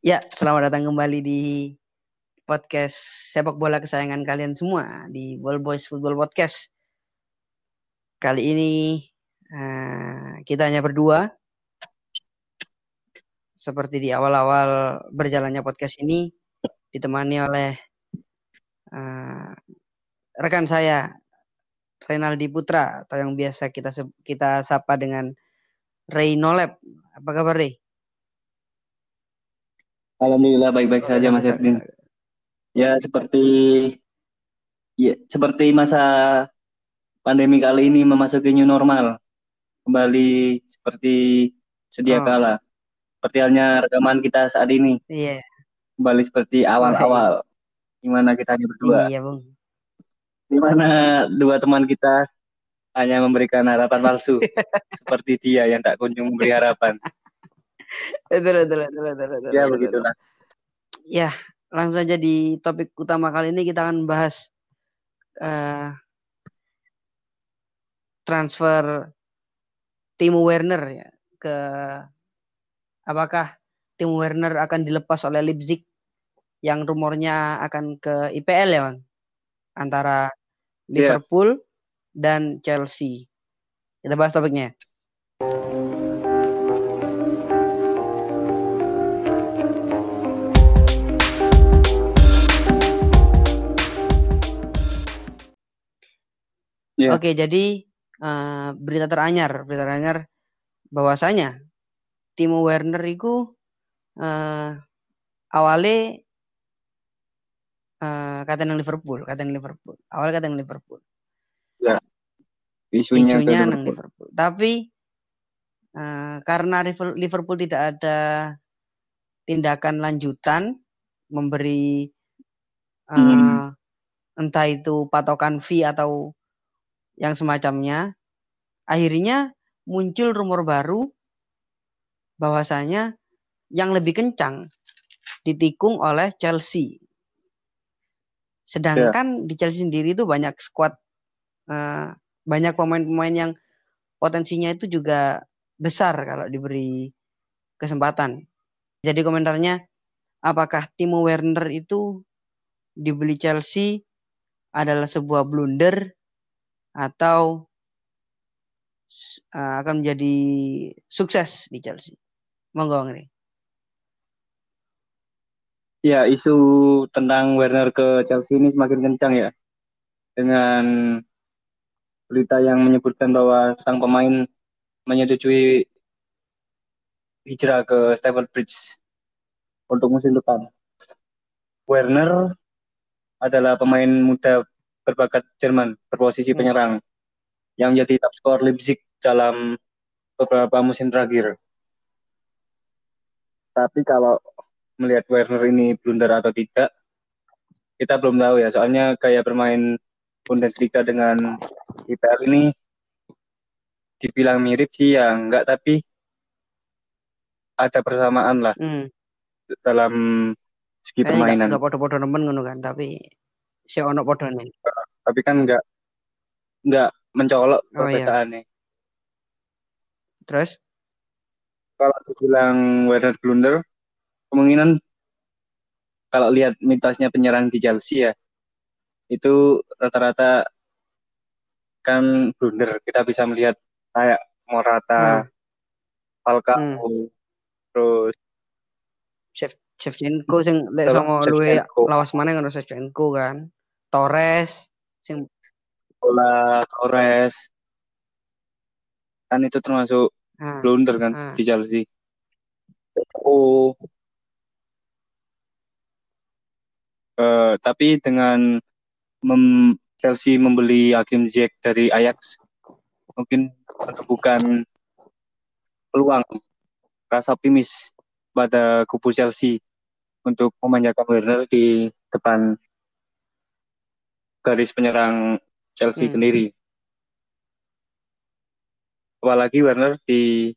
Ya, selamat datang kembali di podcast sepak bola kesayangan kalian semua di Ball Boys Football Podcast. Kali ini uh, kita hanya berdua. Seperti di awal-awal berjalannya podcast ini ditemani oleh uh, rekan saya Renaldi Putra atau yang biasa kita kita sapa dengan Ray Nolep. Apa kabar Ray? Alhamdulillah baik-baik saja Mas Yasmin. Ya seperti ya seperti masa pandemi kali ini memasuki new normal. Kembali seperti sedia oh. kala. Seperti halnya rekaman kita saat ini. Iya. Yeah. Kembali seperti awal-awal. Gimana kita hanya berdua. Iya, Bung. Gimana dua teman kita hanya memberikan harapan palsu. seperti dia yang tak kunjung memberi harapan betul, betul, betul, betul, betul, ya begitulah. Ya, langsung saja di topik utama kali ini kita akan bahas uh, transfer Timo Werner ya ke apakah Timo Werner akan dilepas oleh Leipzig yang rumornya akan ke IPL ya bang antara iya. Liverpool yeah. dan Chelsea. Kita bahas topiknya. Yeah. Oke, jadi uh, berita teranyar, berita teranyar bahwasanya Timo Werner itu uh, awalnya uh, yang Liverpool, yang Liverpool. Awalnya yang Liverpool. Ya. Isunya, Isunya Liverpool. Liverpool. Tapi uh, karena Liverpool tidak ada tindakan lanjutan memberi uh, hmm. entah itu patokan fee atau yang semacamnya, akhirnya muncul rumor baru bahwasanya yang lebih kencang ditikung oleh Chelsea. Sedangkan yeah. di Chelsea sendiri itu banyak squad uh, banyak pemain-pemain yang potensinya itu juga besar kalau diberi kesempatan. Jadi komentarnya apakah Timo Werner itu dibeli Chelsea adalah sebuah blunder atau uh, akan menjadi sukses di Chelsea? Monggo Bang Ya, isu tentang Werner ke Chelsea ini semakin kencang ya. Dengan berita yang menyebutkan bahwa sang pemain menyetujui hijrah ke Stamford Bridge untuk musim depan. Werner adalah pemain muda berbakat Jerman berposisi hmm. penyerang yang menjadi top skor Leipzig dalam beberapa musim terakhir. Tapi kalau melihat Werner ini blunder atau tidak, kita belum tahu ya. Soalnya kayak bermain Bundesliga dengan IPL ini dibilang mirip sih ya enggak, tapi ada persamaan lah hmm. dalam segi permainan. Enggak podo-podo nemen ngono kan, tapi si ono nih tapi kan nggak nggak mencolok oh, iya. perbedaannya. Iya. Terus? Kalau dibilang Werner blunder, kemungkinan kalau lihat mitosnya penyerang di Chelsea ya, itu rata-rata kan blunder. Kita bisa melihat kayak Morata, hmm. Falcao, hmm. terus Chef Shevchenko sing lek sama luwe lawas mana kan Shevchenko kan. Torres sing bola Torres kan itu termasuk ah, blunder kan ah. di Chelsea oh uh, tapi dengan mem Chelsea membeli Hakim Ziyech dari Ajax mungkin bukan peluang rasa optimis pada kubu Chelsea untuk memanjakan Werner di depan garis penyerang Chelsea hmm. sendiri. Apalagi Werner di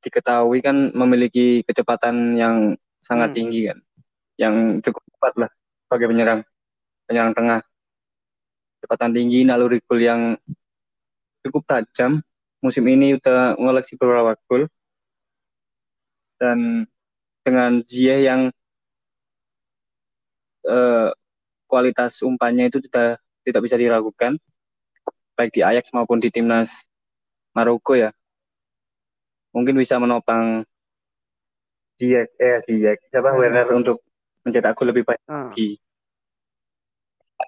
diketahui kan memiliki kecepatan yang sangat hmm. tinggi kan, yang cukup cepat lah sebagai penyerang penyerang tengah. Kecepatan tinggi, naluri gol yang cukup tajam. Musim ini udah mengoleksi beberapa gol dan dengan Ziyech yang uh, kualitas umpannya itu tidak tidak bisa diragukan baik di Ajax maupun di timnas Maroko ya. Mungkin bisa menopang Ziyech eh Ziyech siapa Werner untuk mencetak gol lebih banyak Ah. lagi.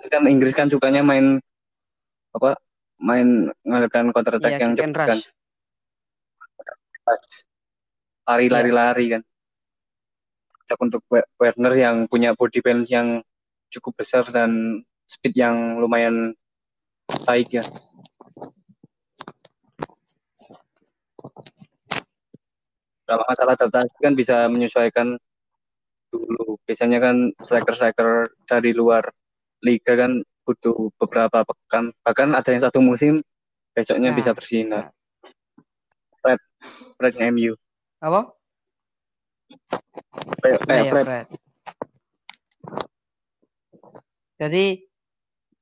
Kan Inggris kan sukanya main apa main mengadakan counter attack Iya, yang cepat kan. Lari-lari-lari kan. Cocok untuk We- Werner yang punya body balance yang cukup besar dan speed yang lumayan baik ya. Kalau masalah adaptasi kan bisa menyesuaikan dulu. Biasanya kan striker-striker dari luar liga kan butuh beberapa pekan. Bahkan ada yang satu musim besoknya Nah, bisa bersinar. Fred Fred MU Apa? kayak kayak ya, Fred. Fred. Jadi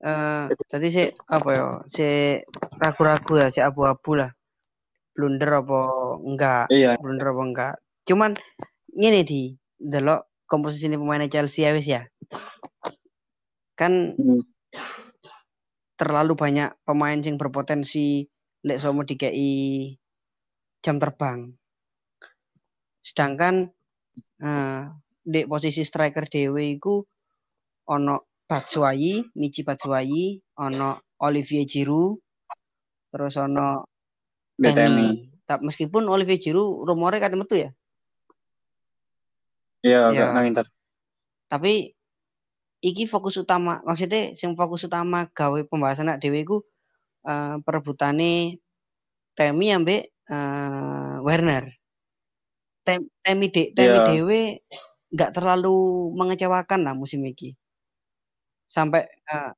eh tadi sih apa ya? Si ragu-ragu ya, si abu-abu lah. Blunder apa enggak? iya Blunder apa enggak? Cuman ngene di delok komposisi ini pemain Chelsea ya wis ya. Kan Hmm. terlalu banyak pemain yang berpotensi lek somo dikei jam terbang. Sedangkan eh di posisi striker dewe iku ono Batshuayi, Michi Batshuayi, ono Olivier Giroud, terus ono Temi. Meskipun Olivier Giroud rumornya kan metu ya, iya Iya. agak nang Inter tapi iki fokus utama maksudnya sing fokus utama gawe pembahasan nak dewe iku eh, perebutane Temi ambek eh, Werner. Tem, Temi de, Temi Iya. dewe nggak terlalu mengecewakan lah musim ini. Sampai eh,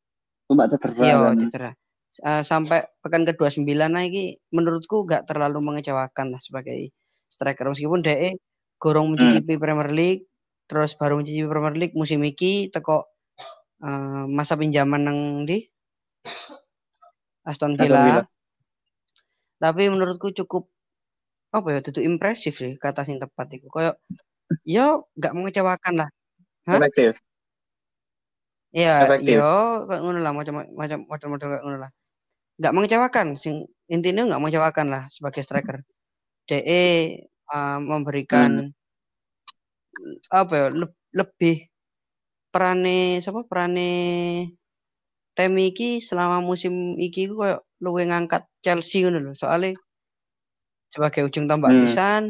cuma cedera Iya, kan cedera. Eh, sampai pekan ke-29 nah iki menurutku gak terlalu mengecewakan lah sebagai striker meskipun DE gorong mencicipi Premier League terus baru mencicipi Premier League musim iki teko eh, masa pinjaman nang di Aston Villa. Tapi menurutku cukup apa ya itu impresif sih kata sing tepat iku. Kayak yo gak mengecewakan lah. Efektif Iya, Efektif. iya, kayak ngono lah macam macam model-model kayak ngono lah. Nggak mengecewakan, sing intinya nggak mengecewakan lah sebagai striker. DE uh, memberikan apa ya le- lebih perane siapa perane Temi iki selama musim iki ku kayak luwe ngangkat Chelsea ngono lho. Soalnya sebagai ujung tombak Hmm. pisan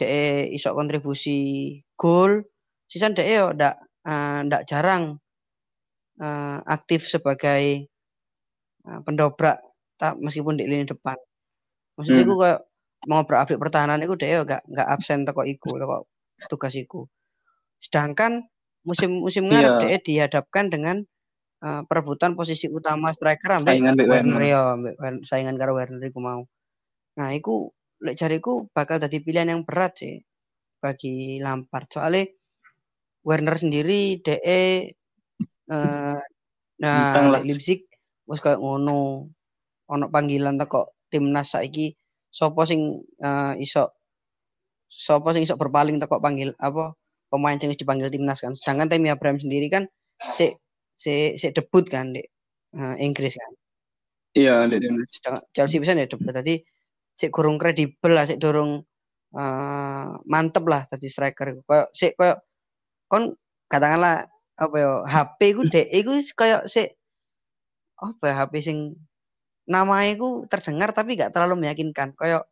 DE iso kontribusi gol. Sisan DE yo ndak ndak jarang eh, aktif sebagai eh, pendobrak tak meskipun di lini depan. Maksudnya Hmm. iku kayak mau berupdate pertahanan iku DE yo gak gak absen teko iku teko tugas iku. Sedangkan musim-musim ngarep Iya. DE dihadapkan dengan eh, perebutan posisi utama striker ambek saingan Werner ya, ambek Wer- saingan karo Werner iku mau. Nah, iku lek jariku bakal jadi pilihan yang berat sih bagi Lampard. Soalnya Werner sendiri DE eh nah lek Leipzig wis kayak ngono. Ono panggilan teko timnas saiki sapa sing eh, iso sapa sing iso berpaling teko panggil apa pemain sing dipanggil timnas kan. Sedangkan Tammy Abraham sendiri kan si si si debut kan di eh, Inggris kan. iya Dek Dimas. sedangkan Chelsea bisa ya debut tadi sik kurang kredibel lah sik dorong eh, mantep lah tadi striker koyo sik koyo kon katakanlah apa ya HP ku dek iku koyo sik apa ya HP sing namanya ku terdengar tapi gak terlalu meyakinkan koyo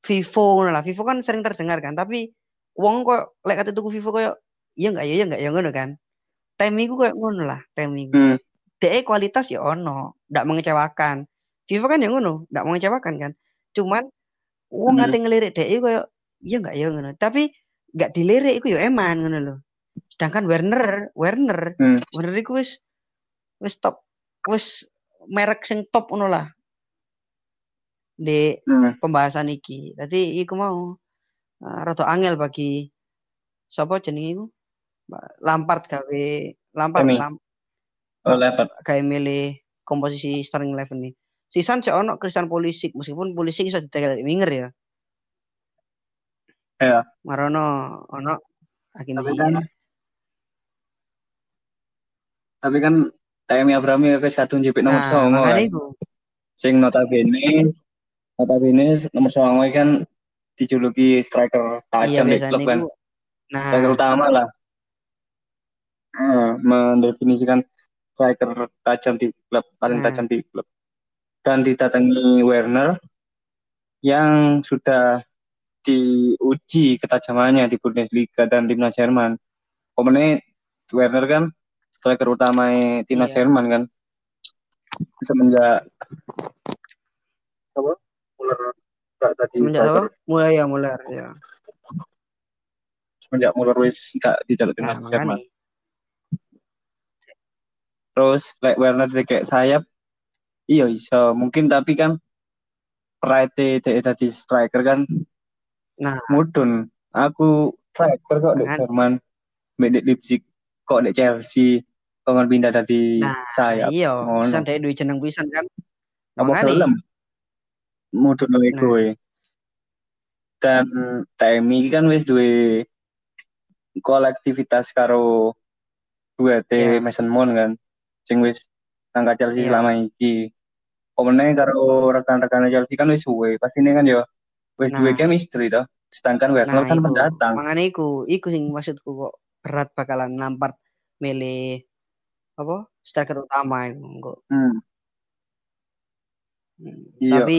Vivo ngono lah Vivo kan sering terdengar kan tapi wong kok lek kate tuku Vivo koyo iya enggak ya iya enggak ya ngono kan Temi ku koyo ngono lah Temi ku Hmm. DE kualitas ya ono, ndak mengecewakan. Vivo kan yang ngono, ndak mengecewakan kan. Cuman wong Hmm. ngate ngelirik DE koyo iya enggak ya ngono. Tapi enggak dilirik iku ya eman ngono lho. Sedangkan Werner, Werner, Hmm. Werner iku wis wis top, wis merek sing top ngono lah. Di Hmm. pembahasan iki. Tadi iku mau uh, rada angel bagi sapa jenenge iku? Lampard gawe Lampard Temi. lam, oh lepat kayak milih komposisi starting eleven nih. Sisan sih ono Christian Pulisic meskipun Pulisic bisa ditekel winger ya. Ya. Marono ono Hakim Ziyech. Tapi kan Tammy Abraham ya wis kadung jepit nomor Nah, 9 makanya kan. Sing notabene notabene nomor 9 kan dijuluki striker Iya tajam di biasanya klub kan. itu. Nah, Striker utama lah. Eh, mendefinisikan striker tajam di klub, paling Nah. tajam di klub. Dan didatangi Werner yang sudah diuji ketajamannya di Bundesliga dan timnas Jerman. Kemudian Werner kan striker utama timnas Iya. Jerman kan. Semenjak apa? Muller gak tadi semenjak striker. apa? Mulai ya mulai ya. Semenjak Muller wis gak di dalam Nah, timnas makanya. Jerman. Terus like Werner kayak sayap iya iso mungkin tapi kan pride dhek dadi striker kan Nah, mudun. Aku striker kok di. Jerman, di Leipzig kok di Chelsea ngon pindah dadi nah sayap. iya, pisan dhek duwe jeneng pisan kan. Apa gelem mudun wae Nah. kowe. Dan TMI kan wis duwe kolektivitas karo duete Iya. Mason Mount kan sing wis angkat Chelsea Iya. selama iki. Komene karo rekan-rekan Chelsea kan wis suwe. Pastine kan ya wis Nah. duwe chemistry toh. Sedangkan Werner Nah, kan pendatang. Makanya iku, iku sing maksudku kok berat bakalan Lampard milih apa? Striker utama engko. Hmm. Hmm. Iya. Tapi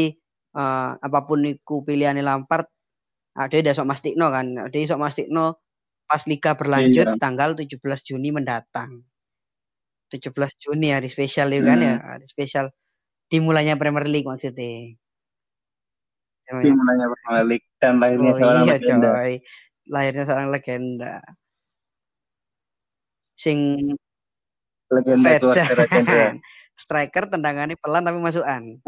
eh, apa pun iku pilihannya Lampard, dia udah sok mastikno kan. Dia sok mastikno pas liga berlanjut Iya. tanggal 17 Juni mendatang. 17 Juni hari spesial itu kan Hmm. ya, hari spesial dimulainya Premier League maksudnya. Tim mulainya Premier League dan lahirnya Oh seorang iya legenda. coy. Lahirnya seorang legenda. Sing Legenda keluarga veteran. Striker tendangannya pelan tapi masukan.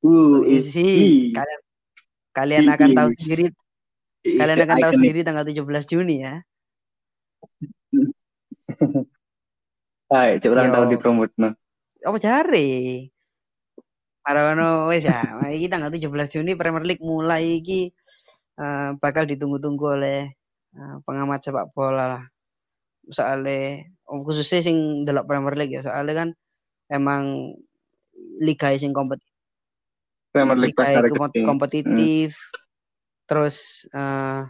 Uh, Isi. Kalian kalian akan tahu sendiri, kalian akan tahu sendiri tanggal 17 Juni ya. Hai, cek ulang tahun dipromot no. Apa cari? Marono wes ya. Iki tanggal 17 Juni Premier League mulai iki eh, bakal ditunggu-tunggu oleh eh, pengamat sepak bola lah. Soalnya oh, khususnya sing delok Premier League ya, soalnya kan emang liga sing kompetitif Premier League liga gede. Hmm. kompetitif. Terus eh,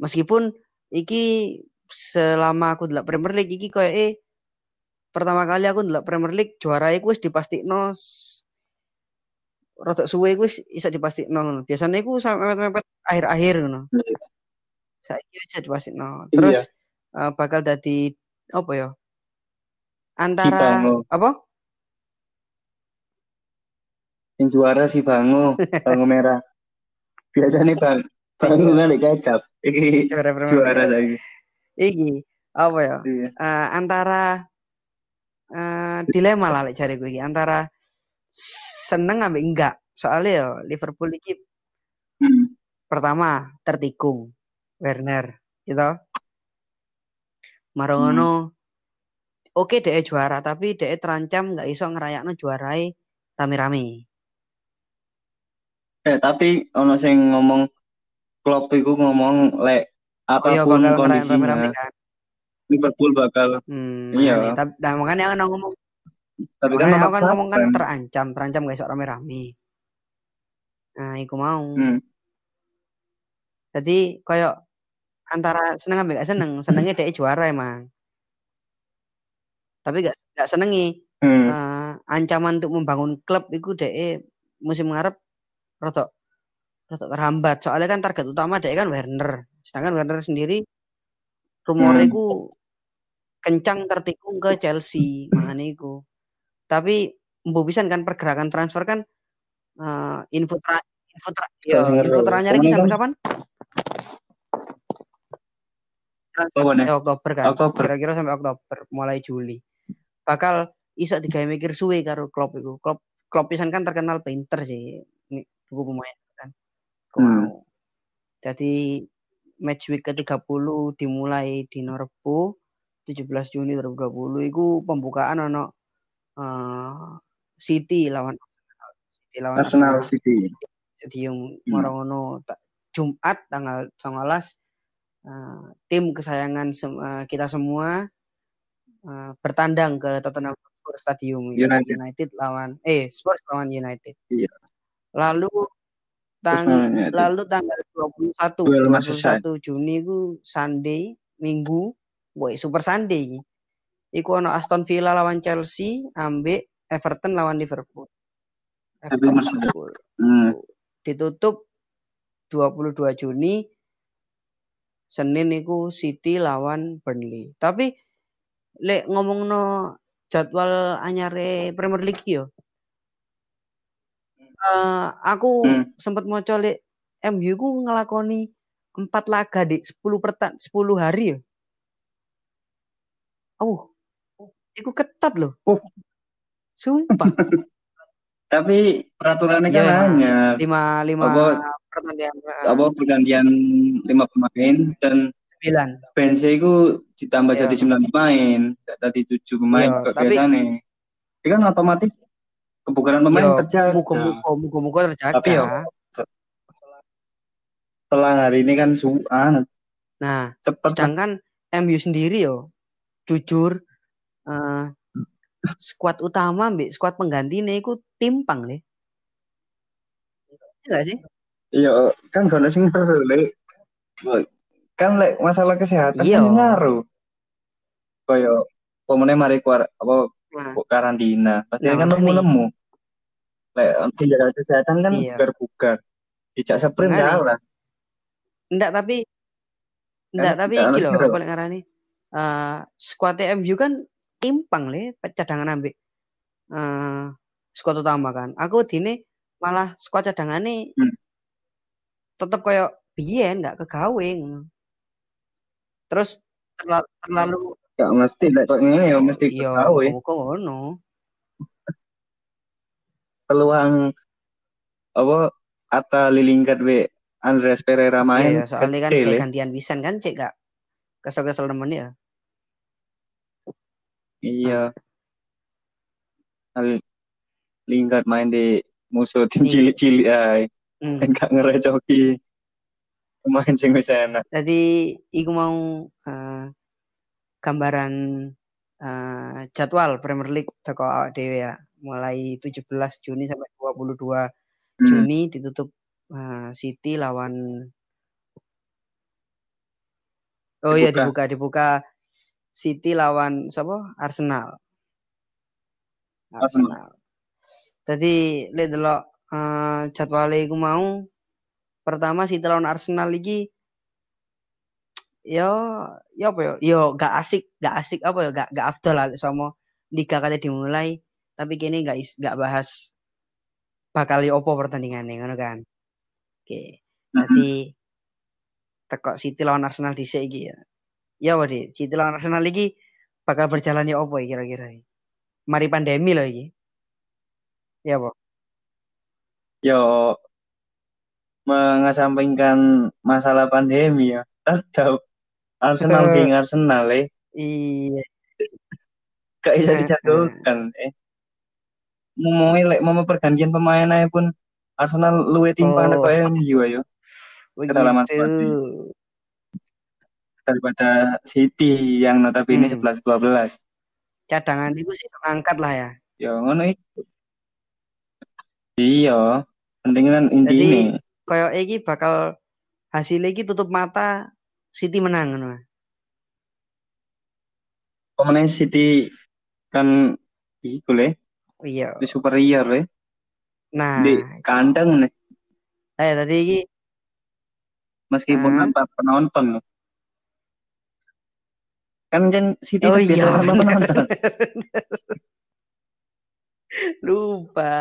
meskipun iki selama aku delok Premier League iki koyo eh pertama kali aku delok Premier League juara iku wis dipastikno rodok suwe iku wis iso dipastikno. Biasanya iku sampai mepet akhir-akhir ngono. Iya. Saiki wis dipastikno. Iya. Eh, bakal dadi apa ya? Antara Bango. apa? Yang juara si Bango, Bango merah. Biasanya Bang Bango kan kecap. Iki Juara lagi. Iki apa ya? Iya. eh, antara eh, dilema lah lek jare gue iki antara seneng ambek enggak. Soalnya ya Liverpool iki Hmm. pertama tertikung Werner gitu. Marongono oke DE juara tapi DE terancam nggak iso ngerayakno juarai rame-rame. Eh tapi ono sing ngomong Klopp iku ngomong lek Oh iya apa pun bakal ngerayain kondisinya rame-rame kan. Liverpool bakal Hmm, Iya. tapi nah, makanya aku ngomong tapi kan aku kan ngomong kan terancam, terancam gak iso rame-rame. Nah, iku mau. Hmm. Jadi koyo antara seneng ambek gak seneng, senengnya DE juara emang. Tapi gak gak senengi Hmm. eh, ancaman untuk membangun klub itu DE musim ngarep rotok rotok terhambat. Soalnya kan target utama DE kan Werner. Sedangkan Werner sendiri rumornya Hmm. kencang tertikung ke Chelsea, makanya iku. Tapi mbu pisan kan pergerakan transfer kan eh, info tra, info tra, yo, Gak info teranyar Pokoknya sampai kan- kapan? Nih? Ya, Oktober kan. Oktober. Kira-kira sampai Oktober, mulai Juli. Bakal iso digawe mikir suwe karo Klopp iku. Klopp Klopp pisan kan terkenal pinter sih ini buku pemain kan. Iku Hmm. Jadi match week ke-30 dimulai di Norbu 17 Juni 2020 iku pembukaan ono eh, City lawan Arsenal. City lawan Arsenal Arsenal. City. Stadium Hmm. Marono Jumat tanggal 19 uh, tim kesayangan sem- uh, kita semua uh, bertandang ke Tottenham Hotspur Stadium United. United lawan eh Spurs lawan United. Iya. Lalu tang United. lalu tanggal 21 Duel Merseyside. 21 Juni ku Sunday Minggu, boy Super Sunday. Iku ono Aston Villa lawan Chelsea, ambek Everton lawan Liverpool. Merseyside. Liverpool. Hmm. Ditutup 22 Juni Senin iku City lawan Burnley. Tapi lek ngomongno jadwal anyare Premier League yo. Eh, aku Hmm. sempat mau lek MU ku ngelakoni empat laga di 10 pertan 10 hari ya. Oh, iku ketat loh. Oh. Sumpah. Tapi peraturannya kan Iya, hanya lima lima Apa- pertandingan apa pergantian lima pemain dan sembilan. bench itu ditambah Iya. jadi 9 pemain, tadi 7 pemain Iya, tapi- biasanya. Itu kan otomatis kebugaran pemain Yo, terjaga. muka-muka muka-muka terjaga. Tapi yo, Setelah hari ini kan suan Nah, cepet sedangkan MU sendiri yo jujur eh skuad utama mbek skuad penggantinya iku timpang nih. Enggak sih? Iya, kan gak sing ngaruh, Lek. Kan lek masalah kesehatan Iya. kan ngaruh. Koyo pemene mari keluar apa Nah, karantina, pasti Nah, kan nemu-nemu. Lek jaga kesehatan kan Iya. bugar-bugar. Dijak sprint Makanya. jalan. enggak tapi enggak Kan tapi iki kira. apa lek ngarani eh skuad MU kan timpang le cadangan ambek eh skuad utama kan. Aku dine malah skuad cadangane Hmm. Tetep koyo biyen enggak kegawe ngono. Terus terlalu, terlalu Gak mesti lek kok ngene ya mesti iya gawe. muka ngono. Peluang apa Atta Lilingkat we Andreas Pereira Iya main ya, soalnya kan kecil kayak ya. gantian pisan kan cek gak kesel-kesel temen ya. Iya. Al Lingard main di musuh tim Iya. cilik-cilik ae. Hmm. Kan gak ngerecoki pemain sing wis enak. Jadi iku mau eh, gambaran eh, jadwal Premier League teko awak dhewe ya. Mulai 17 Juni sampai 22 Hmm. Juni ditutup eh, City lawan Oh iya Dibuka. dibuka dibuka City lawan siapa? Arsenal. Arsenal. Arsenal. Jadi lihat delok eh, jadwalnya iku mau. Pertama City lawan Arsenal iki yo yo apa yo? Yo gak asik gak asik apa yo? Gak gak afdol lah sama liga kate dimulai tapi kini gak is, gak bahas bakal yo opo pertandingannya ngono kan? Oke jadi tekok City lawan Arsenal di iki ya. Ya wadi City lawan Arsenal iki bakal berjalan ya opo kira-kira mari pandemi loh iki. Ya apa Yo mengesampingkan masalah pandemi ya. Tetap Arsenal geng Arsenal eh. iya Gak bisa dijagokan eh. Mau lek mau pergantian pemain aja pun Arsenal luwe timpang Oh. oh. MU ayo Kedalaman daripada City yang notabene Hmm. 11 12. cadangan itu sih angkat lah ya Ya ngono iku. Iya, penting kan Jadi- intine. kayak iki bakal hasil iki tutup mata City menang ngono. Pemain City kan iku le, Iya. di superior le, Nah, di kandang nih, eh tadi iki meskipun Ah. tanpa penonton. Kan kan City oh kan biasa iya penonton. Lupa.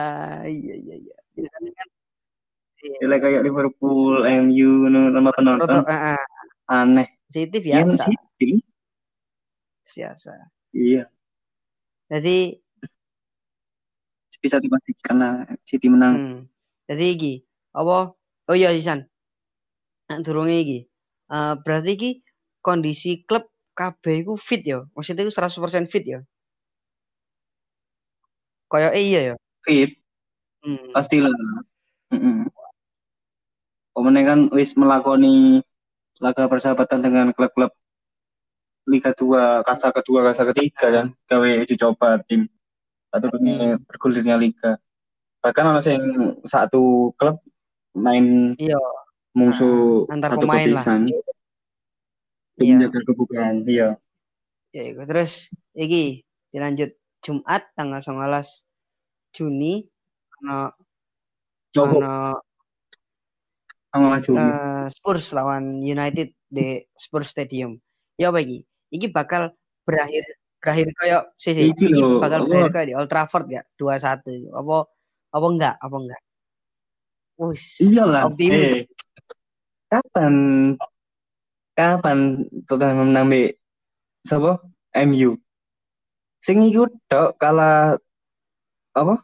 Iya iya iya. Biasanya kan iya. Kayak Liverpool, MU tanpa penonton ah, ah. aneh. City Yang biasa, City, biasa. iya Jadi bisa dipastikan lah City menang. hmm, jadi iki apa? Oh iya Sisan. Nah, durunge iki. Eh berarti iki kondisi klub KB iku fit ya. Maksudnya iku 100% fit ya. Kayak eh iya ya. Fit Hmm. pastilah. Mm-mm. Pemain kan wis melakoni laga persahabatan dengan klub-klub Liga 2, kasta kedua, kasta ketiga kan. Gawe dicoba tim atau Hmm. bergulirnya liga. Bahkan ono sing satu klub main Iya, musuh Ah, antar satu pemain lah. kepisan. Iya. Menjaga kebugaran. Iya. ya terus iki dilanjut Jumat tanggal 19 Juni sama Juni. eh, Spurs lawan United di Spurs Stadium. Ya apa iki? Bakal berakhir berakhir kayak sih sih. Iki bakal apa? berakhir kayak di Old Trafford gak? 2-1 iku. Apa apa enggak? Apa enggak? Wus. Iyalah. Optimis. Eh, kapan kapan Tottenham menang mbek sapa? MU. Sing iku tok kalah apa?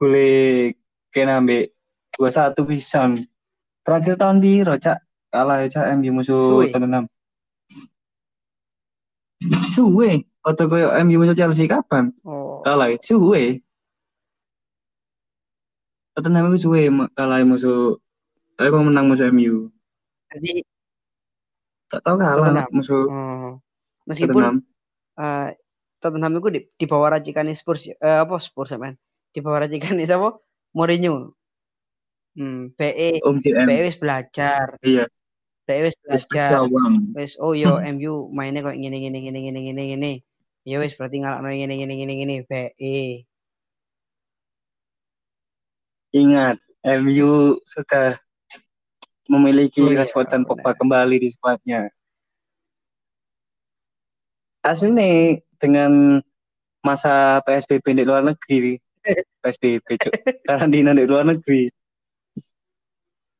Boleh kena mbek 21 pisan. Terakhir tahun di Cak kalah ya Cak MU musuh. Tottenham. Suwe. Atau koyo MU musuh Chelsea kapan? Oh. Kalah suwe. Tottenham itu suwe kalah musuh eh mau menang musuh MU. Jadi Tak tahu kalah Tottenham. musuh oh, meskipun Tottenham. Eh Tottenham itu di, di bawah racikan Spurs eh, apa Spurs ya men? Di bawah racikan siapa? Mourinho. Hmm, PE Om wis belajar. Iya. PE wis belajar. Wis oh yo MU mainnya kok gini gini gini gini gini gini. Ya wis berarti ngalahno gini gini gini gini PE. Ingat, MU sudah memiliki Oh iya, dan Pogba kembali di skuadnya. Aslinya dengan masa PSBB di luar negeri, PSBB, Cuk. karantina di luar negeri.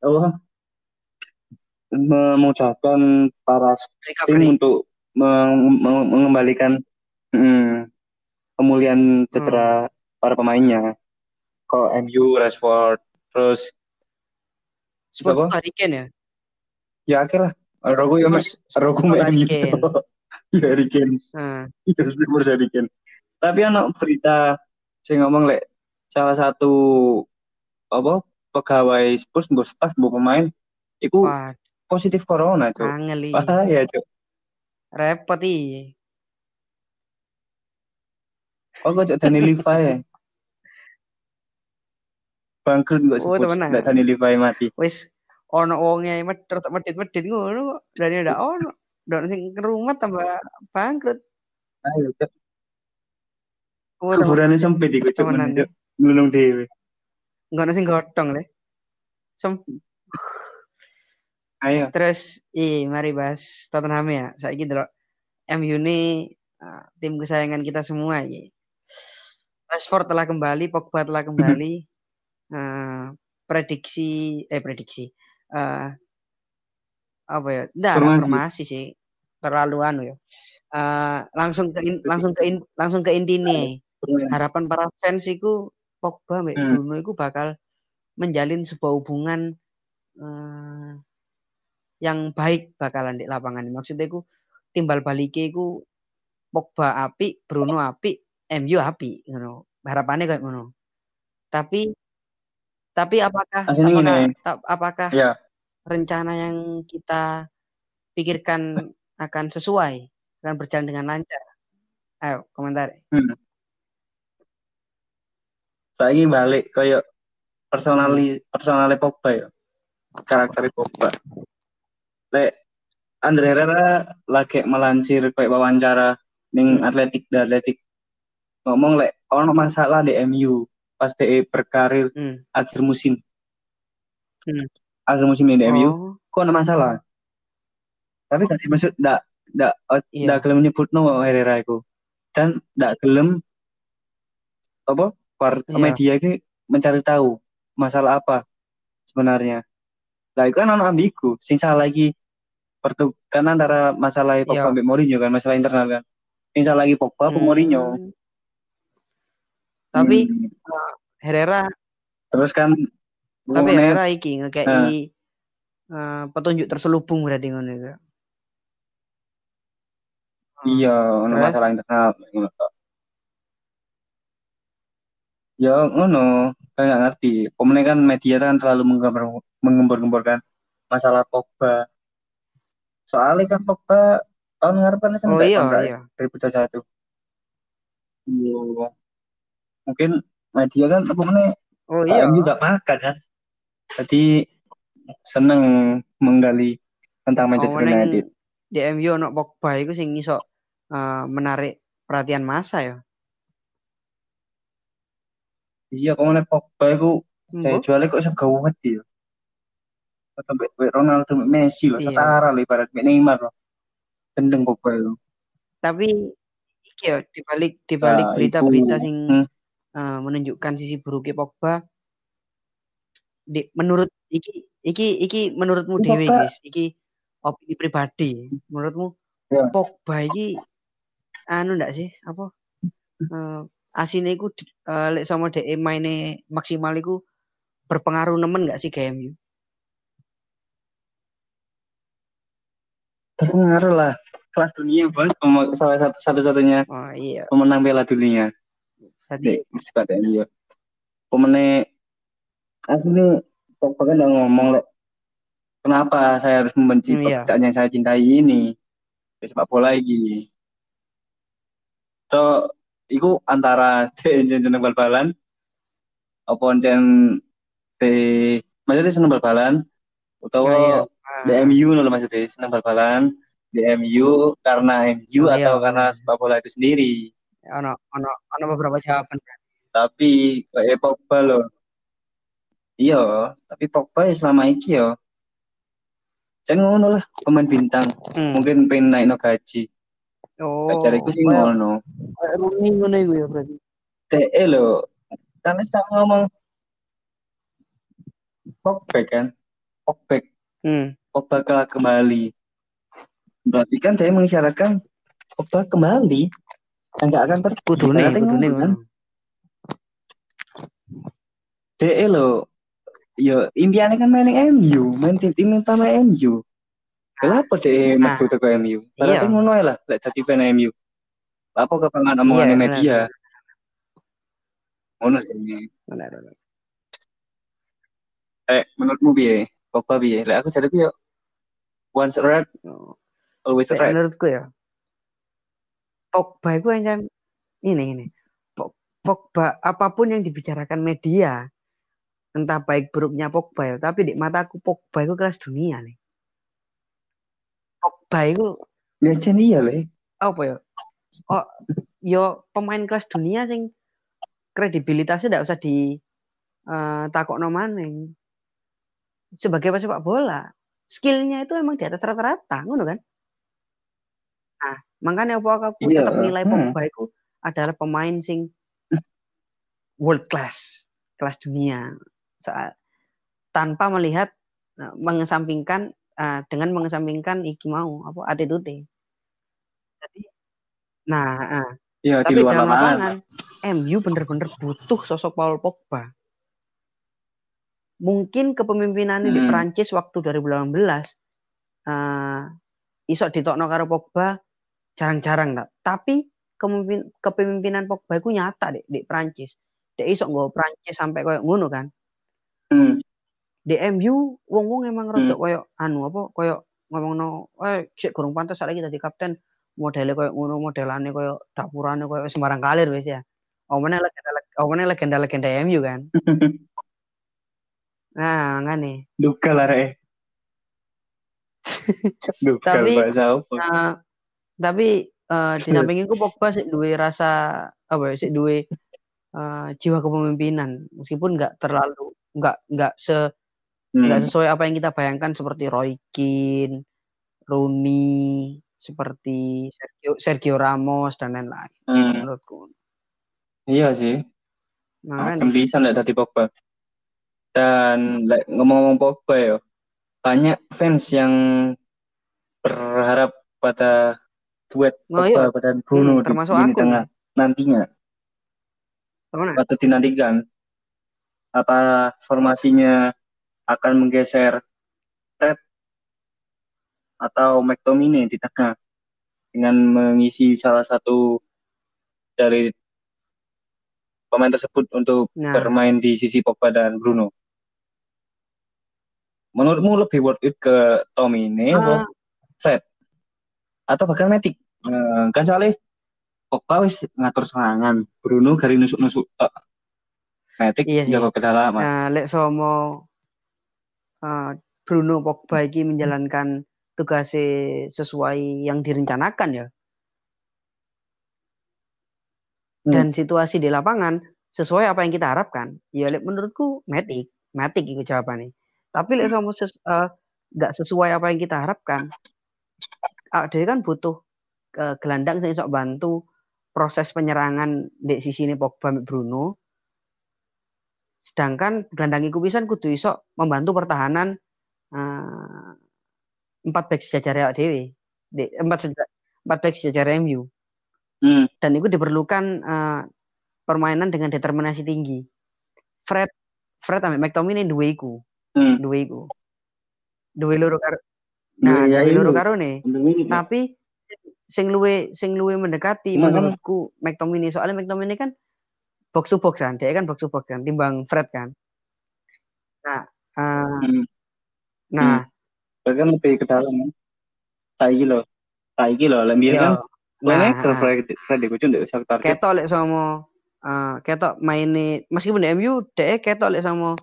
Allah memudahkan para tim untuk meng- meng- mengembalikan mm, pemulihan cedera para pemainnya. Kok MU, Rashford, terus Siapa? Harry Kane ya. ya akhirnya Rogo ya Spurs, Rogo MU. Iya Harry Kane. Iya Spurs Harry Kane. Tapi anak berita saya ngomong lek salah satu apa pegawai Spurs mbok staff mbok pemain itu wah, positif corona, Cuk. angel iki. Wah, ya, Cuk. Repot iki. Oh, kok Dani Levi? Bangkrut nggak Oh, Spurs, temenan. nggak Dani Levi mati. Wis ono wonge medhot medhit-medhit ngono kok. Berani ndak ono. Ndak sing ke rumah tambah bangkrut. Ayo, Cuk. Oh, temen- Kuburannya sempit iku, Cuk. temenan Cuk. Nulung dhewe. Enggak sing gotong le. Sem Ayo. terus i mari bahas Tottenham ya. Saiki delok MU ini uh, tim kesayangan kita semua ya. Rashford telah kembali, Pogba telah kembali. Uh, prediksi eh prediksi eh apa ya? Enggak, Formasi. formasi sih. Terlalu anu ya. Eh, langsung ke in- langsung ke in- langsung ke intine. harapan para fans itu Pogba mbek Hmm. Bruno itu bakal menjalin sebuah hubungan eh, yang baik bakalan di lapangan. Maksudnya itu timbal baliknya itu Pogba api, Bruno api, MU api, ngono. Harapannya kayak ngono. Tapi tapi apakah apakah apakah Ya. rencana yang kita pikirkan akan sesuai akan berjalan dengan lancar? Ayo komentar. Hmm. Saiki balik kayak personali personale Pogba ya. Karakter Pogba. Lek Andre Herrera lagi melansir kayak wawancara ning Atletik dan Atletik ngomong lek ono masalah di MU pas DE berkarir Hmm. akhir musim. Hmm. Akhir musim di MU Oh, kok ada masalah. Tapi tadi maksud ndak ndak Iya. ndak gelem nyebut no Herrera itu. Dan ndak gelem apa war- Iya. media ini mencari tahu masalah apa sebenarnya. Nah itu kan ono ambigu. Sing salah lagi pertukan antara masalah Pogba Iya. sampai Mourinho kan masalah internal kan. Sing salah lagi Pogba Hmm. Mourinho. Tapi Hmm. Herrera, terus kan tapi Herrera iki ngekei eh, petunjuk terselubung berarti ngono iku. Iya, ono masalah internal. Ya ngono, saya nggak ngerti. Pemenang kan media kan selalu menggambar menggembor-gemborkan masalah Pogba. Soalnya kan Pogba tahun ngarep kan Oh iya, iya. 2021. Iya. Mungkin media kan apa mana Oh iya. MU gak makan kan. Jadi seneng menggali tentang Oh, Manchester United. di MU ono Pogba iku sing iso eh, menarik perhatian massa ya. Iya, kok mana Pogba itu saya Mbok? jualnya kok sego dia. Sampai sampai Ronaldo, sampai Messi loh, Iya. setara lah ibarat sampai Neymar loh. Gendeng Pogba itu. Tapi iki ya dibalik dibalik Nah, berita-berita sing Hmm. eh, menunjukkan sisi buruknya Pogba di, menurut iki iki iki menurutmu dewe Pogba- guys iki opini pribadi menurutmu Ya. Pogba iki anu ndak sih apa eh asine iku eh, lek sama DE maine maksimal iku berpengaruh nemen nggak sih MU? Berpengaruh lah. Kelas dunia bos, salah satu satu-satunya Oh iya, pemenang Piala Dunia. berarti Dek, sifat MU. Pemene asli Pogba kan udah ngomong lek kenapa saya harus membenci Hmm, iya. pekerjaan yang saya cintai ini sepak bola ini. So, iku antara jeneng jeneng bal-balan apa jen de maksudnya seneng bal-balan iya. utawa Ah, di MU loh maksudnya seneng bal-balan di MU karena MU Oh, iya, atau karena sepak bola itu sendiri. ono ono ono beberapa jawaban. Tapi kayak Pogba loh. Iya, tapi Pogba ya selama iki yo. Jangan ngono lah pemain bintang. Hmm. Mungkin pengen naik no gaji. Oh, Cariku sih kayak ngono. Rooney ngono iku ya berarti. DE lo. Kan tak ngomong Pogba kan. Pogba, Hmm. Pogba kembali. Berarti kan dia mengisyaratkan Pogba kembali. Enggak akan pergi. Kudune, kan. DE lo. Yo impiannya kan main MU, main tim tim utama MU. Kenapa DE Nah. metu ke MU? Berarti Iya. ngono lah, lek jadi fan MU. Apa kepengen omongan Iya, media? Ngono sih. Benar, benar. Eh, menurutmu piye? Pogba piye? Lek aku jadi yo once red, Oh. always red. menurutku ya. Pogba itu yang ini ini. Pog- Pogba apa pun yang dibicarakan media, entah baik buruknya Pogba ya, tapi di mataku Pogba itu kelas dunia nih. Pogba itu Ya iya le. apa ya? Oh, yo pemain kelas dunia sing kredibilitasnya tidak usah di eh, takokno maning. Sebagai pesepak bola, skillnya itu emang di atas rata-rata, ngono kan? Nah, makanya apa aku Iya, tetap nilai hmm. Pogba itu adalah pemain sing world class, kelas dunia. Saat tanpa melihat eh, mengesampingkan eh, dengan mengesampingkan iki mau apa attitude. Jadi nah, ah, Iya di tapi luar dalam lapangan. MU bener-bener butuh sosok Paul Pogba. Mungkin kepemimpinannya di Hmm. Prancis waktu 2018 eh iso ditokno karo Pogba jarang-jarang tak. Tapi kepemimpin, kepemimpinan Pogba itu nyata deh di Prancis. Dia iso nggo Prancis sampai koyo ngono kan. Hmm. Di MU wong-wong emang Hmm. rodok koyo anu apa koyo ngomongno eh sik gurung pantas saiki dadi kapten modele koyo ngono modelane koyo dapurane koyo sembarang kalir wis ya. Omene legenda omene legenda-legenda MU kan. Nah, ngane. Duga lah re. Duga Tapi-? Nah, tapi eh, di samping itu Pogba sih duwe rasa apa ya sih duwe eh, jiwa kepemimpinan meskipun nggak terlalu nggak nggak se nggak Hmm. sesuai apa yang kita bayangkan seperti Roy Keane, Rooney, seperti Sergio, Sergio Ramos dan lain-lain Hmm. menurutku. Iya sih. Nah, kan bisa lek dadi Pogba. Dan ngomong-ngomong Pogba ya, banyak fans yang berharap pada duet Oh, Pogba pada Bruno Hmm, di termasuk lini aku tengah nantinya. Mana? Patut dinantikan. Apa formasinya akan menggeser Fred atau McTominay di tengah dengan mengisi salah satu dari pemain tersebut untuk Nah, bermain di sisi Pogba dan Bruno. menurutmu lebih worth it ke Tomine Ah, apa Fred? Atau bahkan Matic? Eh, kan soalnya Pogba wis ngatur serangan. Bruno gari nusuk-nusuk tok. Matic iya jaga kedalaman Nah, lek somo ah, Bruno Pogba iki menjalankan tugasnya sesuai yang direncanakan ya. Hmm. Dan situasi di lapangan sesuai apa yang kita harapkan. Ya menurutku Matic, Matic itu jawabannya. Tapi lek somo ses, eh, nggak sesuai apa yang kita harapkan. Ah, dia kan butuh eh, gelandang sing sok bantu proses penyerangan di sisi ini Pogba Bruno. Sedangkan gelandang iku pisan kudu iso membantu pertahanan eh, empat back sejajar awak dhewe. Di empat empat back sejajar MU. Hmm. Dan itu diperlukan eh, permainan dengan determinasi tinggi. Fred Fred ambek McTominay duwe iku, Hmm. duwe iku. Duwe loro karo Nah, Ya, duwe loro karo nih. Untuk ini, Pak. Tapi sing luwe sing luwe mendekati kan- menurutku McTominay soalnya McTominay kan box to box kan, dia kan box to box kan, timbang Fred kan. Nah, eh, Hmm. nah, bahkan lebih ke dalam kan. Saiki lho saiki lho lek mbiyen yo, kan. Nah, ah, ke Fred Fred Kucu ndek sak target. Ketok lek sama eh, ketok maine meskipun di MU dia ketok lek sama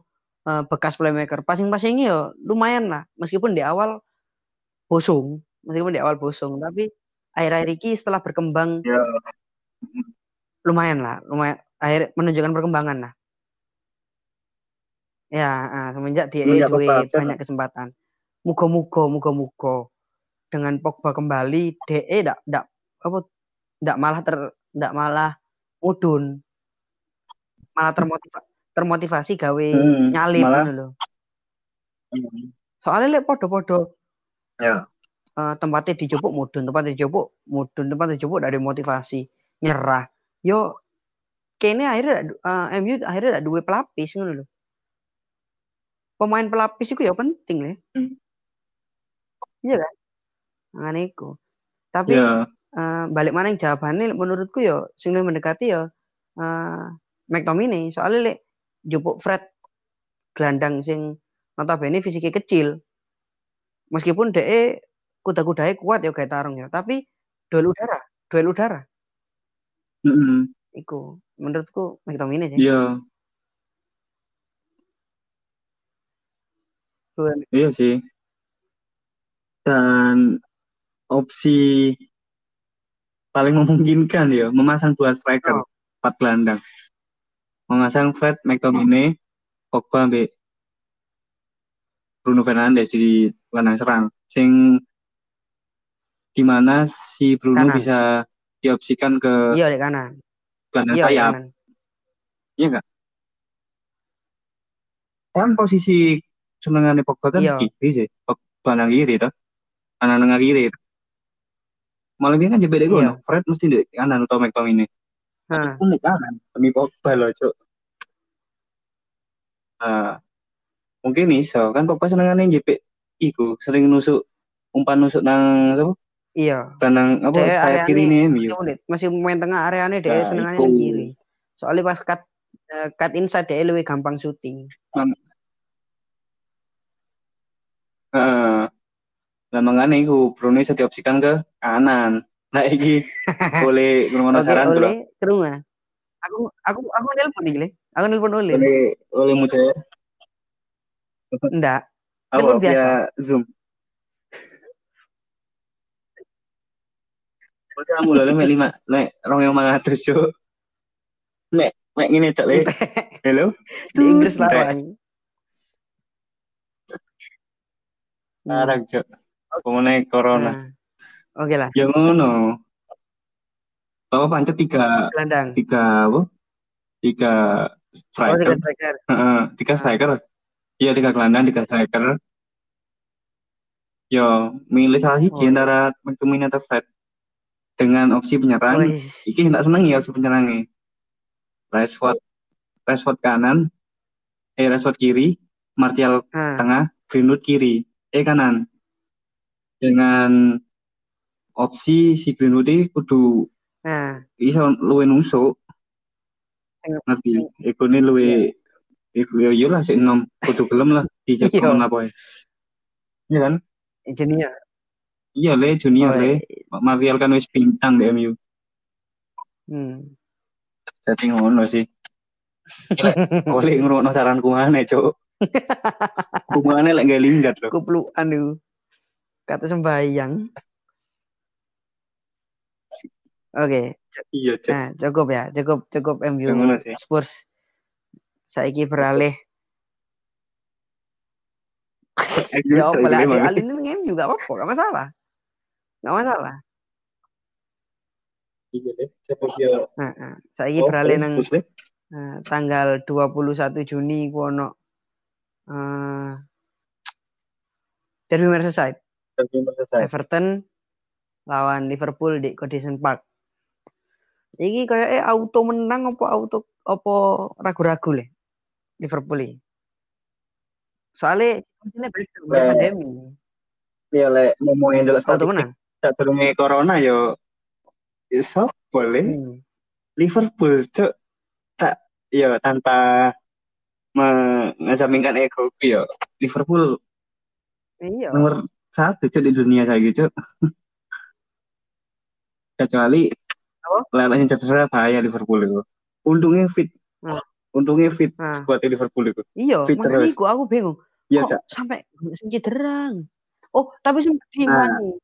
eh, bekas playmaker. Passing-passingnya yo lumayan lah. Meskipun di awal bosong meskipun di awal bosong tapi akhir-akhir ini setelah berkembang ya lumayan lah lumayan akhir menunjukkan perkembangan lah ya ah, semenjak dia Pogba aja, banyak kesempatan. Muga-muga muga-muga. Dengan Pogba kembali DE ndak ndak apa ndak malah ter ndak malah mudun. Malah termotiva, termotivasi gawe Hmm, nyalip malah- lho. Hmm. soalnya lek podo-podo ya. Eh, tempatnya dijupuk mudun. Tempatnya dijupuk mudun. Tempatnya dijupuk dari motivasi nyerah. Yo kene akhirnya eh, MU akhirnya ada dua pelapis ngono lho. Pemain pelapis itu ya penting ya. Hmm. iya kan? Ngene iku. Tapi ya. eh, balik mana yang jawabannya menurutku ya sing luwih mendekati ya eh McTominay. Soalnya lek jupuk Fred gelandang sing notabene fisiknya kecil meskipun DE kuda-kudanya kuat ya kayak tarung ya. Tapi duel udara duel udara. Mm-mm. Iku menurutku McTominay sih. Iya. Iya sih. Dan opsi paling memungkinkan ya memasang dua striker Oh. empat gelandang. Memasang Fred McTominay Pogba ambek Bruno Fernandes di gelandang serang. Sing di mana si Bruno Kanan. bisa diopsikan ke iya di kanan gelandang iya sayap. kanan iya nggak? Kan posisi senengannya Pogba kan Iya. kiri sih. Gelandang kiri toh. Kanan tengah kiri. Malah dia kan jebede Iya. gue Fred mesti di kanan atau McTominay Hah, pun di kanan demi Pogba loh cok nah, mungkin iso. Kan Pogba senengannya JP iku sering nusuk umpan nusuk nang apa iya kandang apa sayap kiri Iya, Unit. masih main tengah areanya dia Nah, senengannya iku. nang kiri soalnya pas cut eh, cut inside dia lebih gampang syuting Heeh. Lah mangane iku Bruno iso diopsikan ke kanan. Nah iki boleh ngono saran bro. oleh ke rumah. Aku aku aku nelpon nih, Le. Aku nelpon oleh. Boleh oleh mucaya Enggak. apa Telepon via biasa. Zoom. Mucaya mulu le mek lima mek rong yang mangatus cuk. Mek mek ngene tok le. Halo. Di Inggris Entek. lawan. Sekarang cuk. Pemenang corona. Nah. Oke lah, Ya ngono. Apa pancet tiga gelandang. tiga apa? Tiga Oh, striker. tiga striker. Tiga Ah. striker. Iya, tiga gelandang, tiga striker. Yo, milih salah siji Oh. antara McTominay atau Fred. Dengan opsi penyerang, Wih, iki tak seneng ya opsi penyerangnya. Rashford, Rashford kanan, eh Rashford kiri, Martial ah, tengah, Greenwood kiri, eh kanan. Dengan opsi si Greenwood ini kudu ah, iso luwe nusuk. Ngerti? Iku ini luwe Iku yo yo lah sik enom kudu gelem lah di Iya. Apa ya. Iya kan? Junior. Iya le junior Oh, le. Martial kan wis bintang di MU. Hmm. Jadi ngono sih. Oleh ngrungokno saranku aneh, Cuk. Kumane lek gak linggat loh. Kupluan itu. Kata sembahyang. Oke, Iya, Cuk. nah cukup ya, cukup cukup MU. Spurs. Saiki beralih. Ya, ada mah. alin ini MU gak apa-apa, gak masalah. Gak masalah. Iya deh. Nah, nah. saiki Oh, beralih nang nah, tanggal 21 Juni ku ono eh Derby Merseyside. Selesai. Everton lawan Liverpool di Goodison Park. Iki kayak eh auto menang apa auto apa ragu-ragu le Liverpool ini. Soalnya kuncinya beda Eh. bukan pandemi. Iya lek ngomongin delok Auto statistik menang. sadurunge corona yo ya sapa boleh Hmm. Liverpool cuk tak yo tanpa mengesampingkan ego yo Liverpool Iya. nomor satu cuk di dunia kayak gitu kecuali Apa? lelaknya cedera bahaya Liverpool itu untungnya fit Hmm. untungnya fit Nah. skuad Liverpool itu Iya, makanya iku aku bingung. iya Kok sampai sing cederang? Oh, tapi sempat Nah.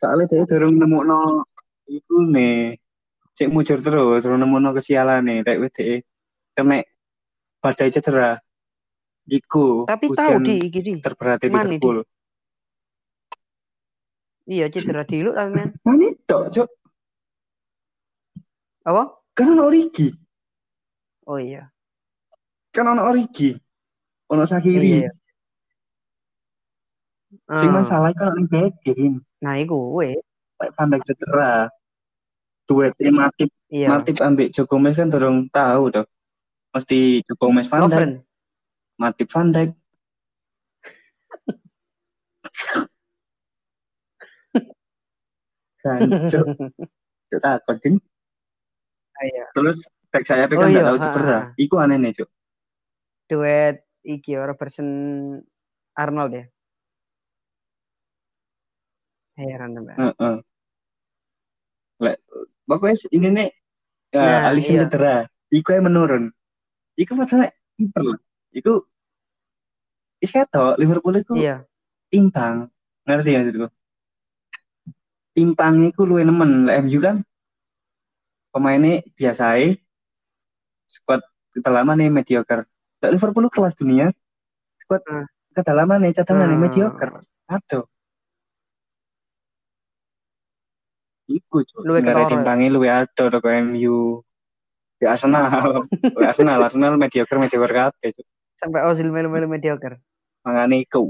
Soalnya dia dorong nemu no iku nih cek mujur terus terus nemu no kesialan nih kayak wede kena badai cedera iku Tapi tahu di di. terberat di Mana? Liverpool Iya, cedera di lu tapi men. ini tok cok Apa? kan ono origi Oh iya. kan ono origi ono sakiri Iya. Sing Eh, masalah kan ono backing Nah, iku we. Lek pandai cedera. Duet Matip Iya. Matip ambek Joko Mes kan dorong tahu toh. Mesti Joko Mes Van Dijk. Matip Van Dijk. Cok cok takut kan Iya. terus back saya Oh kan nggak iya, tahu cedera. Iku aneh nih cok Duet iki Robertson Arnold ya. Heran teman. Heeh. Lek pokoknya ini nih ya, Nah, Alisson iya. cedera iku yang menurun iku masalah kiper loh iku is ketok Liverpool itu Iya. timpang ngerti ya maksudku timpangnya iku luwih nemen lek MU kan pemainnya biasa ae squad kedalaman nih mediocre lek Liverpool kelas dunia squad Hmm. kedalaman nih cadangan Hmm. mediocre aduh iku nggak ada ketara. timpangnya luwih ado toko MU di Arsenal Di Arsenal Arsenal mediocre mediocre kabeh cuy Sampai Ozil melu-melu mediocre. mangane iku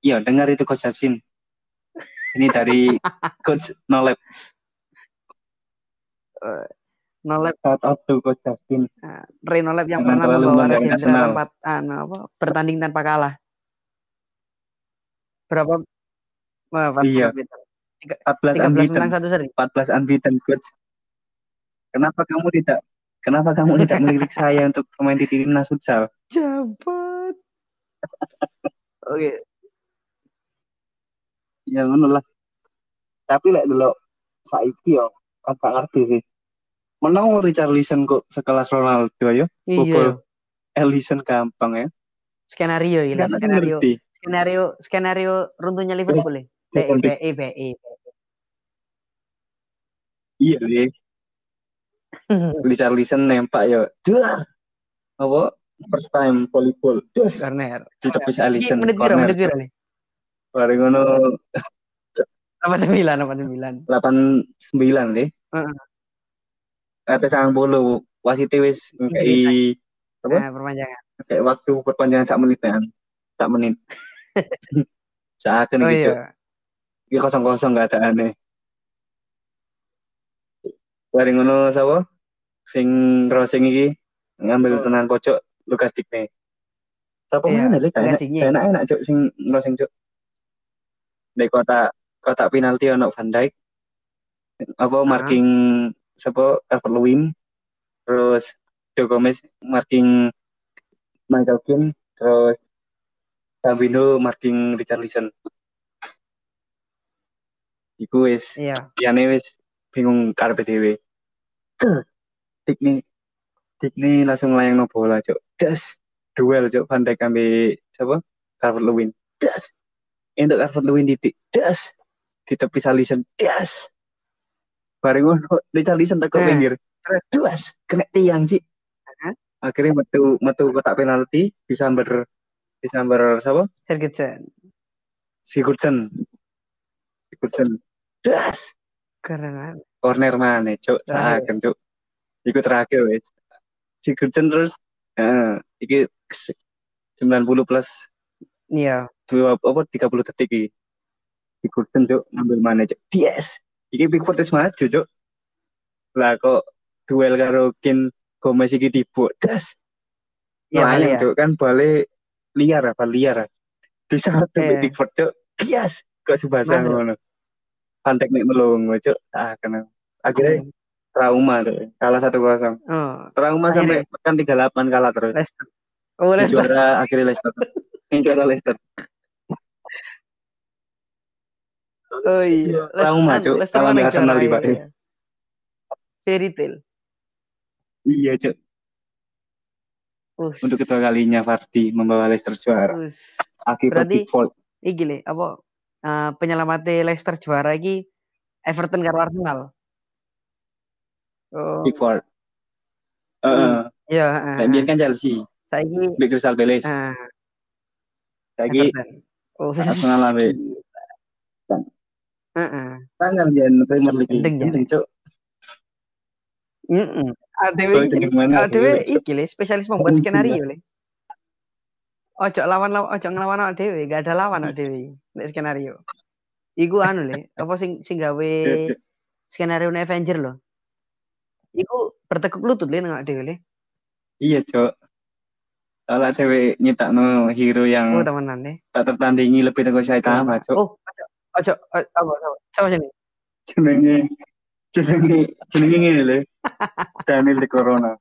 iya dengar itu coach Justin ini dari coach Nolep Nolep shout out to coach Justin uh, Ray Nolep yang pernah membawa Argentina Arsenal. tempat anu apa bertanding tanpa kalah. Berapa? Wah, pas Iya. unbeaten. 14 13 unbeaten menang satu seri. 14 unbeaten coach kenapa kamu tidak kenapa kamu tidak melirik saya untuk pemain di timnas futsal Jabat. Oke. ya ngono lah tapi lek dulu saiki yo gak ngerti sih menang Richarlison kok sekelas Ronaldo ya Iya. Ellison gampang ya Skenario ini. Skenario ngerti skenario skenario runtuhnya Liverpool. ya. BI BI BI. iya deh Richarlison nempak yo duar apa first time volleyball dus Corner. ditepis Ellison menit piro? Menit piro nih? bareng ngono 89 89. 89 deh Heeh. Kata sang bolu wasit wis ngekei Apa? Nah, perpanjangan. kayak waktu perpanjangan sak menit kan sak menit saat Oh gitu iya. Ini kosong kosong gak ada aneh. Bareng ngono sapa? Sing crossing iki ngambil Oh. tenang pojok Lukas Digne. Sapa Iya, mana Lukas enak enak enak cuk sing crossing cuk. Di kotak kotak penalti ono Van Dijk. Apa marking sapa? Calvert Lewin. Terus Joe Gomez marking Michael Keane. Terus Gambino marking Richarlison iku wis Iya. liyane wis bingung karepe dhewe. Dik nih dik nih langsung layang no bola cok das duel cok Van Dijk ambil siapa? Calvert Lewin. Das untuk Calvert Lewin titik. Das di tepi Salison das bareng ngono Richarlison takut Eh. pinggir. Das kena tiang sih akhirnya metu metu kotak penalti bisa ber bisa ber siapa? Sergetsen. Sigurdsson. Sigurdsson das Keren. corner mana cok Terakhir. saken cok iku terakhir wes Sigurdsson terus eh iki 90 plus Iya. dua apa 30 detik iki Sigurdsson cok ngambil mana cok yes iki Pickford wis maju cok lah kok duel karo Kin Gomez iki tiba das Iya Layang, ya. cok kan balik liar apa liar ah. di saat Eh. Pickford cok yes kok subasa Mantap. ngono Pantek nek melongo cok ah kena akhirnya trauma tuh kalah satu kosong Oh, trauma Akhirnya- sampai kan tiga delapan kalah terus Leicester. Oh, Leicester. juara akhirnya Leicester juara Leicester Oh iya. Trauma, Leicester- Cuk. Kalah mana di Arsenal di Pak. iya, iya. Fairy tale. iya cok Us. untuk kedua kalinya Vardy membawa Leicester juara akibat Berarti- Pickford Iki le, apa eh, penyelamatnya Leicester juara iki Everton karo Arsenal. Oh, Pickford Eh, Hmm. iya, heeh. kayak biar kan Chelsea Saiki di Crystal Palace eh, lagi Everton. Oh, Arsenal ambil Heeh. tangan jangan Premier League Gendeng, ya. Heeh. Iki gendeng mana ADW Cok. iki le spesialis membuat skenario le. Ojo lawan lawan ojo ngelawan awak dhewe, gak ada lawan awak dhewe nek skenario. Iku anu le, apa sing sing gawe skenario Avenger loh. Iku bertekuk lutut le nang dhewe le. iya cok kalau cewek nyetak no hero yang Oh, temenan le. tak tertandingi lebih tegas Saitama cok Oh, ojo ojo. Sama sini. jenenge jenenge jenenge ngene lho Daniel di Corona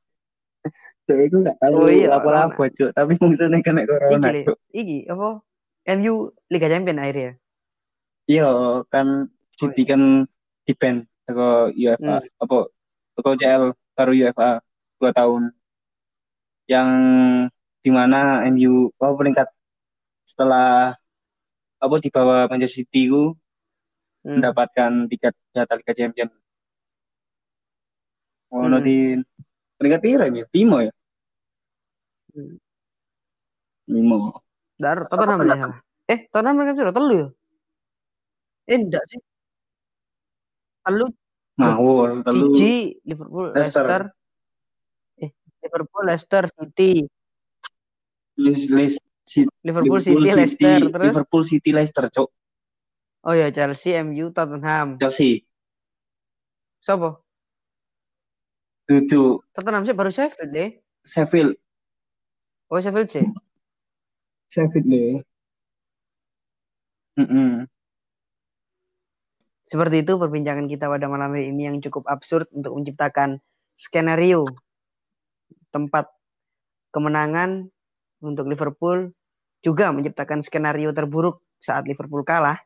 cewek itu gak tahu Oh, iya, apa-apa cok tapi musuhnya kena Corona Iki cok iki apa? MU Liga Champion akhirnya. iya kan City kan di ban ke UEFA Hmm. apa ke CL baru UEFA dua tahun yang di mana MU apa peringkat setelah apa di bawah Manchester City ku Hmm. mendapatkan tiket jatah Liga Champion. Ngono Hmm. di peringkat pira ya? Timo ya? Hmm. Timo. Dar Tottenham ya. Eh, Tottenham mereka sudah telu ya? Eh, enggak sih. Telu Ngawur, telu Siji Liverpool, Leicester. Leicester. Eh, Liverpool, Leicester, City. list si- Liverpool, City, Leicester, terus Liverpool City Leicester, Cok. oh ya Chelsea, MU, Tottenham. Chelsea. Siapa? Tujuh Tottenham sih baru Sheffield deh. Sheffield. Oh Sheffield sih. Sheffield deh. Mm-mm. Seperti itu perbincangan kita pada malam hari ini yang cukup absurd untuk menciptakan skenario tempat kemenangan untuk Liverpool juga menciptakan skenario terburuk saat Liverpool kalah.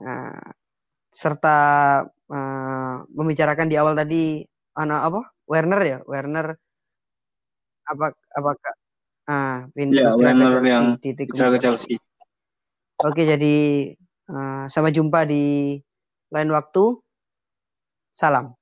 Nah, serta eh, membicarakan di awal tadi anak apa? Werner ya, Werner apa apakah ah pindah Ya, pindah ke Werner Chelsea yang titik ke Chelsea. Oke, jadi eh, sampai jumpa di lain waktu. Salam.